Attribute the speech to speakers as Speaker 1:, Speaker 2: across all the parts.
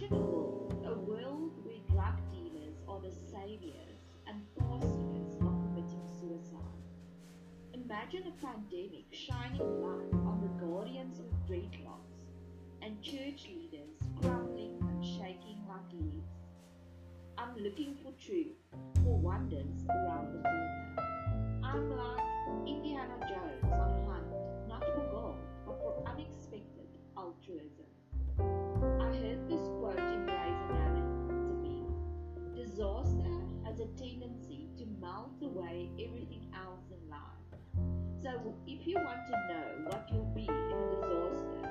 Speaker 1: Imagine a world, a world where drug dealers are the saviors and pastors are committing suicide. Imagine a pandemic shining light on the guardians with dreadlocks and church leaders crumbling and shaking like leaves. I'm looking for truth, for wonders around the corner. I'm like Indiana Jones on a hunt, not for gold, but for unexpected altruism. I heard this away everything else in life. So if you want to know what you'll be in a disaster,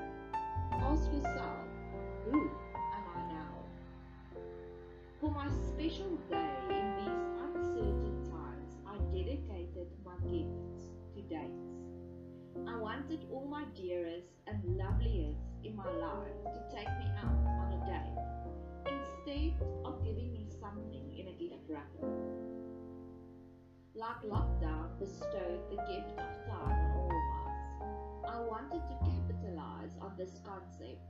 Speaker 1: ask yourself, who am I now? For my special day in these uncertain times, I dedicated my gifts to dates. I wanted all my dearest and loveliest in my life to take me out on a date instead of giving me something in a gift wrapper. Like lockdown bestowed the gift of time on all of us, I wanted to capitalize on this concept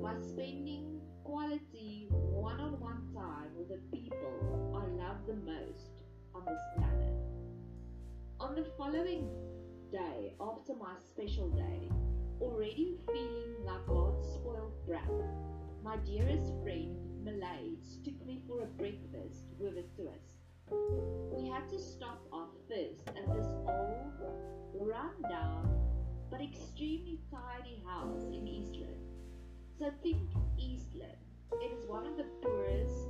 Speaker 1: by spending quality one on one time with the people I love the most on this planet. On the following day after my special day, already feeling like God's spoiled brat, my dearest friend Malaise took me for a breakfast with a twist. We had to stop off first at this old, run-down, but extremely tidy house in Eastland. So think Eastland. It is one of the poorest,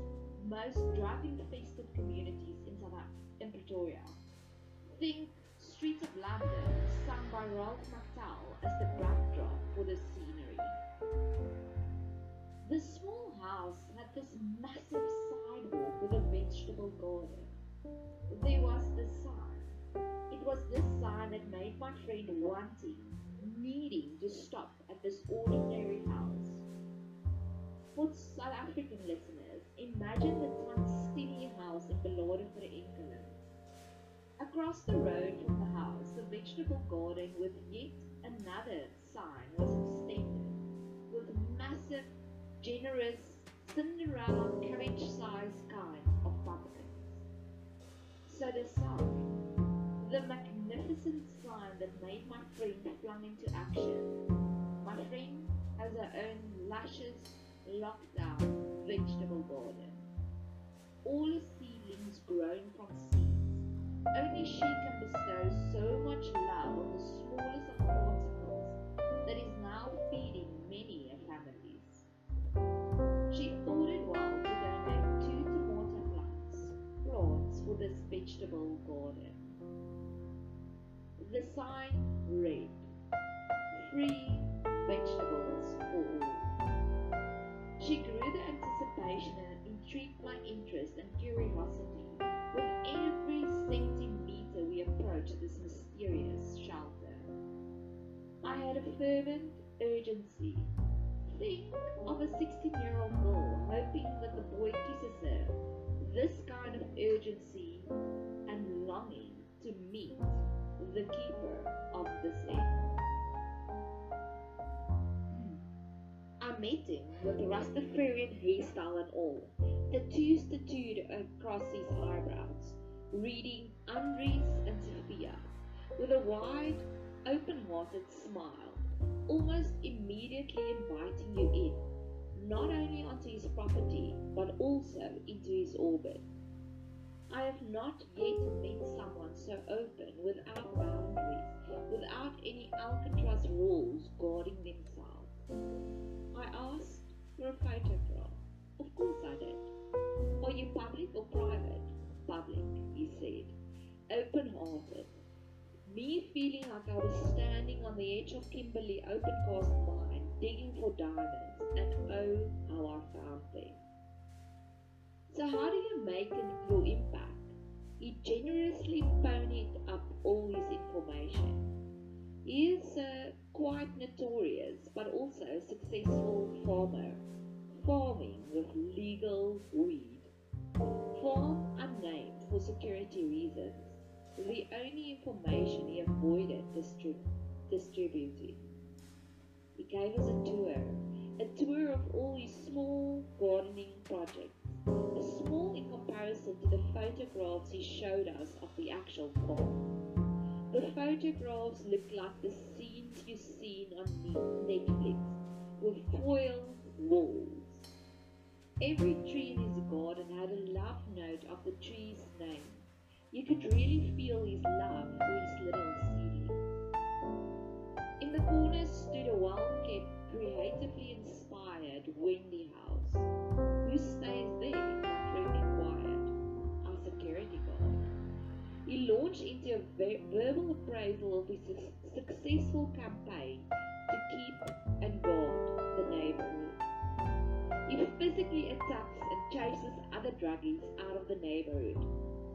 Speaker 1: most drug-infested communities in South in Pretoria. Think Streets of London, sung by Ralph McTell as the backdrop for the scenery. The small house had this massive sidewalk with a vegetable garden. There was this sign. It was this sign that made my friend wanting, needing to stop at this ordinary house. For South African listeners, imagine the Transtinny house in the Enkele. Across the road from the house, a vegetable garden with yet another sign was extended, with massive, generous, Cinderella carriage-sized kinds of pumpkins. So the sign, the magnificent sign that made my friend flung into action. My friend has her own luscious, locked down vegetable garden. All the seedlings grown from seeds only she can bestow so much love on the smallest of vegetable garden. The sign read, Free vegetables for all. She grew the anticipation and intrigued my interest and curiosity with every centimeter we approached this mysterious shelter. I had a fervent urgency. Think of a 16 year old girl hoping that the boy kisses her. This kind of urgency and longing to meet the keeper of the inn. I met him with Rastafarian hairstyle and all, tattoos tattooed across his eyebrows, reading Andres and Sophia with a wide, open-hearted smile, almost immediately inviting not only onto his property, but also into his orbit. I have not yet met someone so open without boundaries, without any Alcatraz rules guarding themselves. I asked for a photograph. Of course I did. Are you public or private? Public, he said, open hearted. Me feeling like I was standing on the edge of Kimberley open cast mine, digging for diamonds, and oh, how I found them. So, how do you make your impact? He generously ponied up all his information. He is a quite notorious but also a successful farmer, farming with legal weed. Farm unnamed for security reasons, the only information he avoided distrib- distributing. He gave us a tour, a tour of all his small gardening projects, a small in comparison to the photographs he showed us of the actual farm. The photographs look like the scenes you've seen on Netflix, with foil walls. Every tree in his garden had a love note of the tree's name. You could really feel his love for his little seedling. Verbal appraisal of his su- successful campaign to keep and guard the neighborhood. He physically attacks and chases other druggies out of the neighborhood.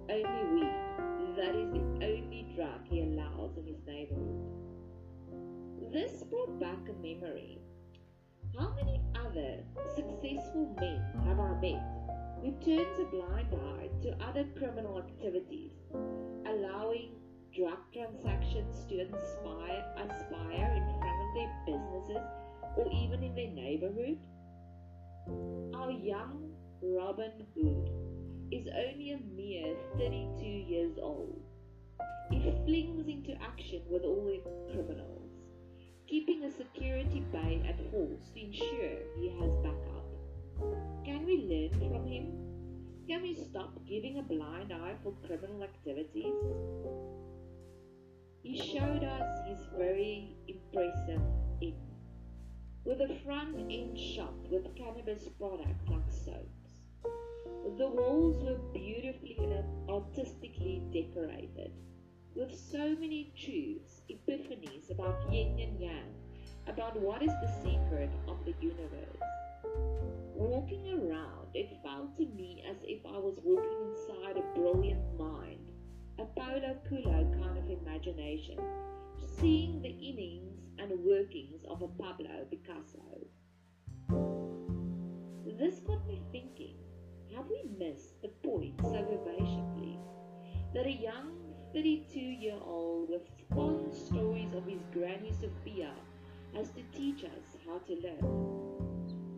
Speaker 1: Only weed, that is the only drug he allows in his neighborhood. This brought back a memory. How many other successful men have I met who turns a blind eye to other criminal activities, allowing drug transactions to inspire, aspire in front of their businesses or even in their neighborhood? Our young Robin Hood is only a mere 32 years old. He flings into action with all the criminals, keeping a security bay at force to ensure he has backup. Can we learn from him? Can we stop giving a blind eye for criminal activities? He showed us his very impressive inn with a front end shop with cannabis products like soaps. The walls were beautifully and artistically decorated, with so many truths, epiphanies about yin and yang, about what is the secret of the universe. Walking around, it felt to me as if I was walking inside a brilliant mind, a Paulo Coelho kind of imagination, seeing the innings and workings of a Pablo Picasso. This got me thinking have we missed the point so pervasively that a young 32 year old with fond stories of his granny Sophia has to teach us how to live?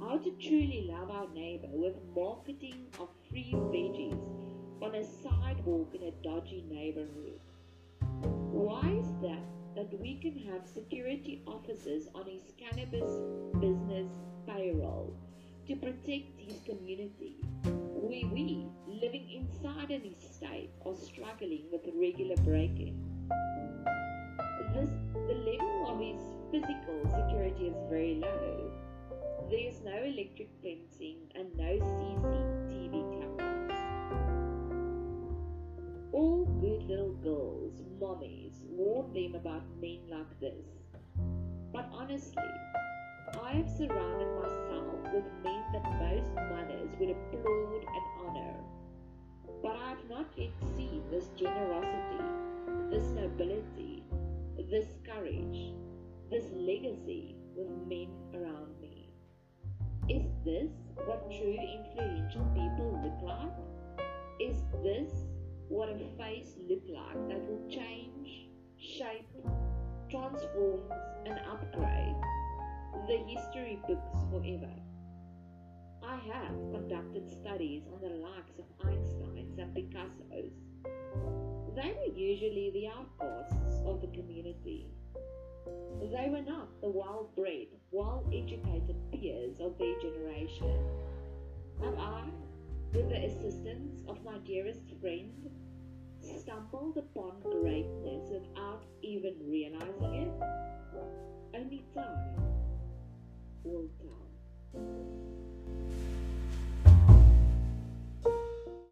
Speaker 1: How to truly love our neighbor with marketing of free veggies on a sidewalk in a dodgy neighborhood? Why is that that we can have security officers on his cannabis business payroll to protect his community. We, we living inside an estate, are struggling with regular break-in. This, the level of his physical security is very low. There is no electric fencing and no CCTV All good little girls, mommies, warn them about men like this. But honestly, I have surrounded myself with men that most mothers would applaud and honor. But I have not yet seen this generosity, this nobility, this courage, this legacy with men around me. Is this what true influential people look like? Is this what a face look like that will change shape, transforms, and upgrade the history books forever. I have conducted studies on the likes of Einsteins and Picassos. They were usually the outcasts of the community. They were not the well bred, well educated peers of their generation. With the assistance of my dearest friend, stumbled upon greatness without even realizing it? Only time will tell.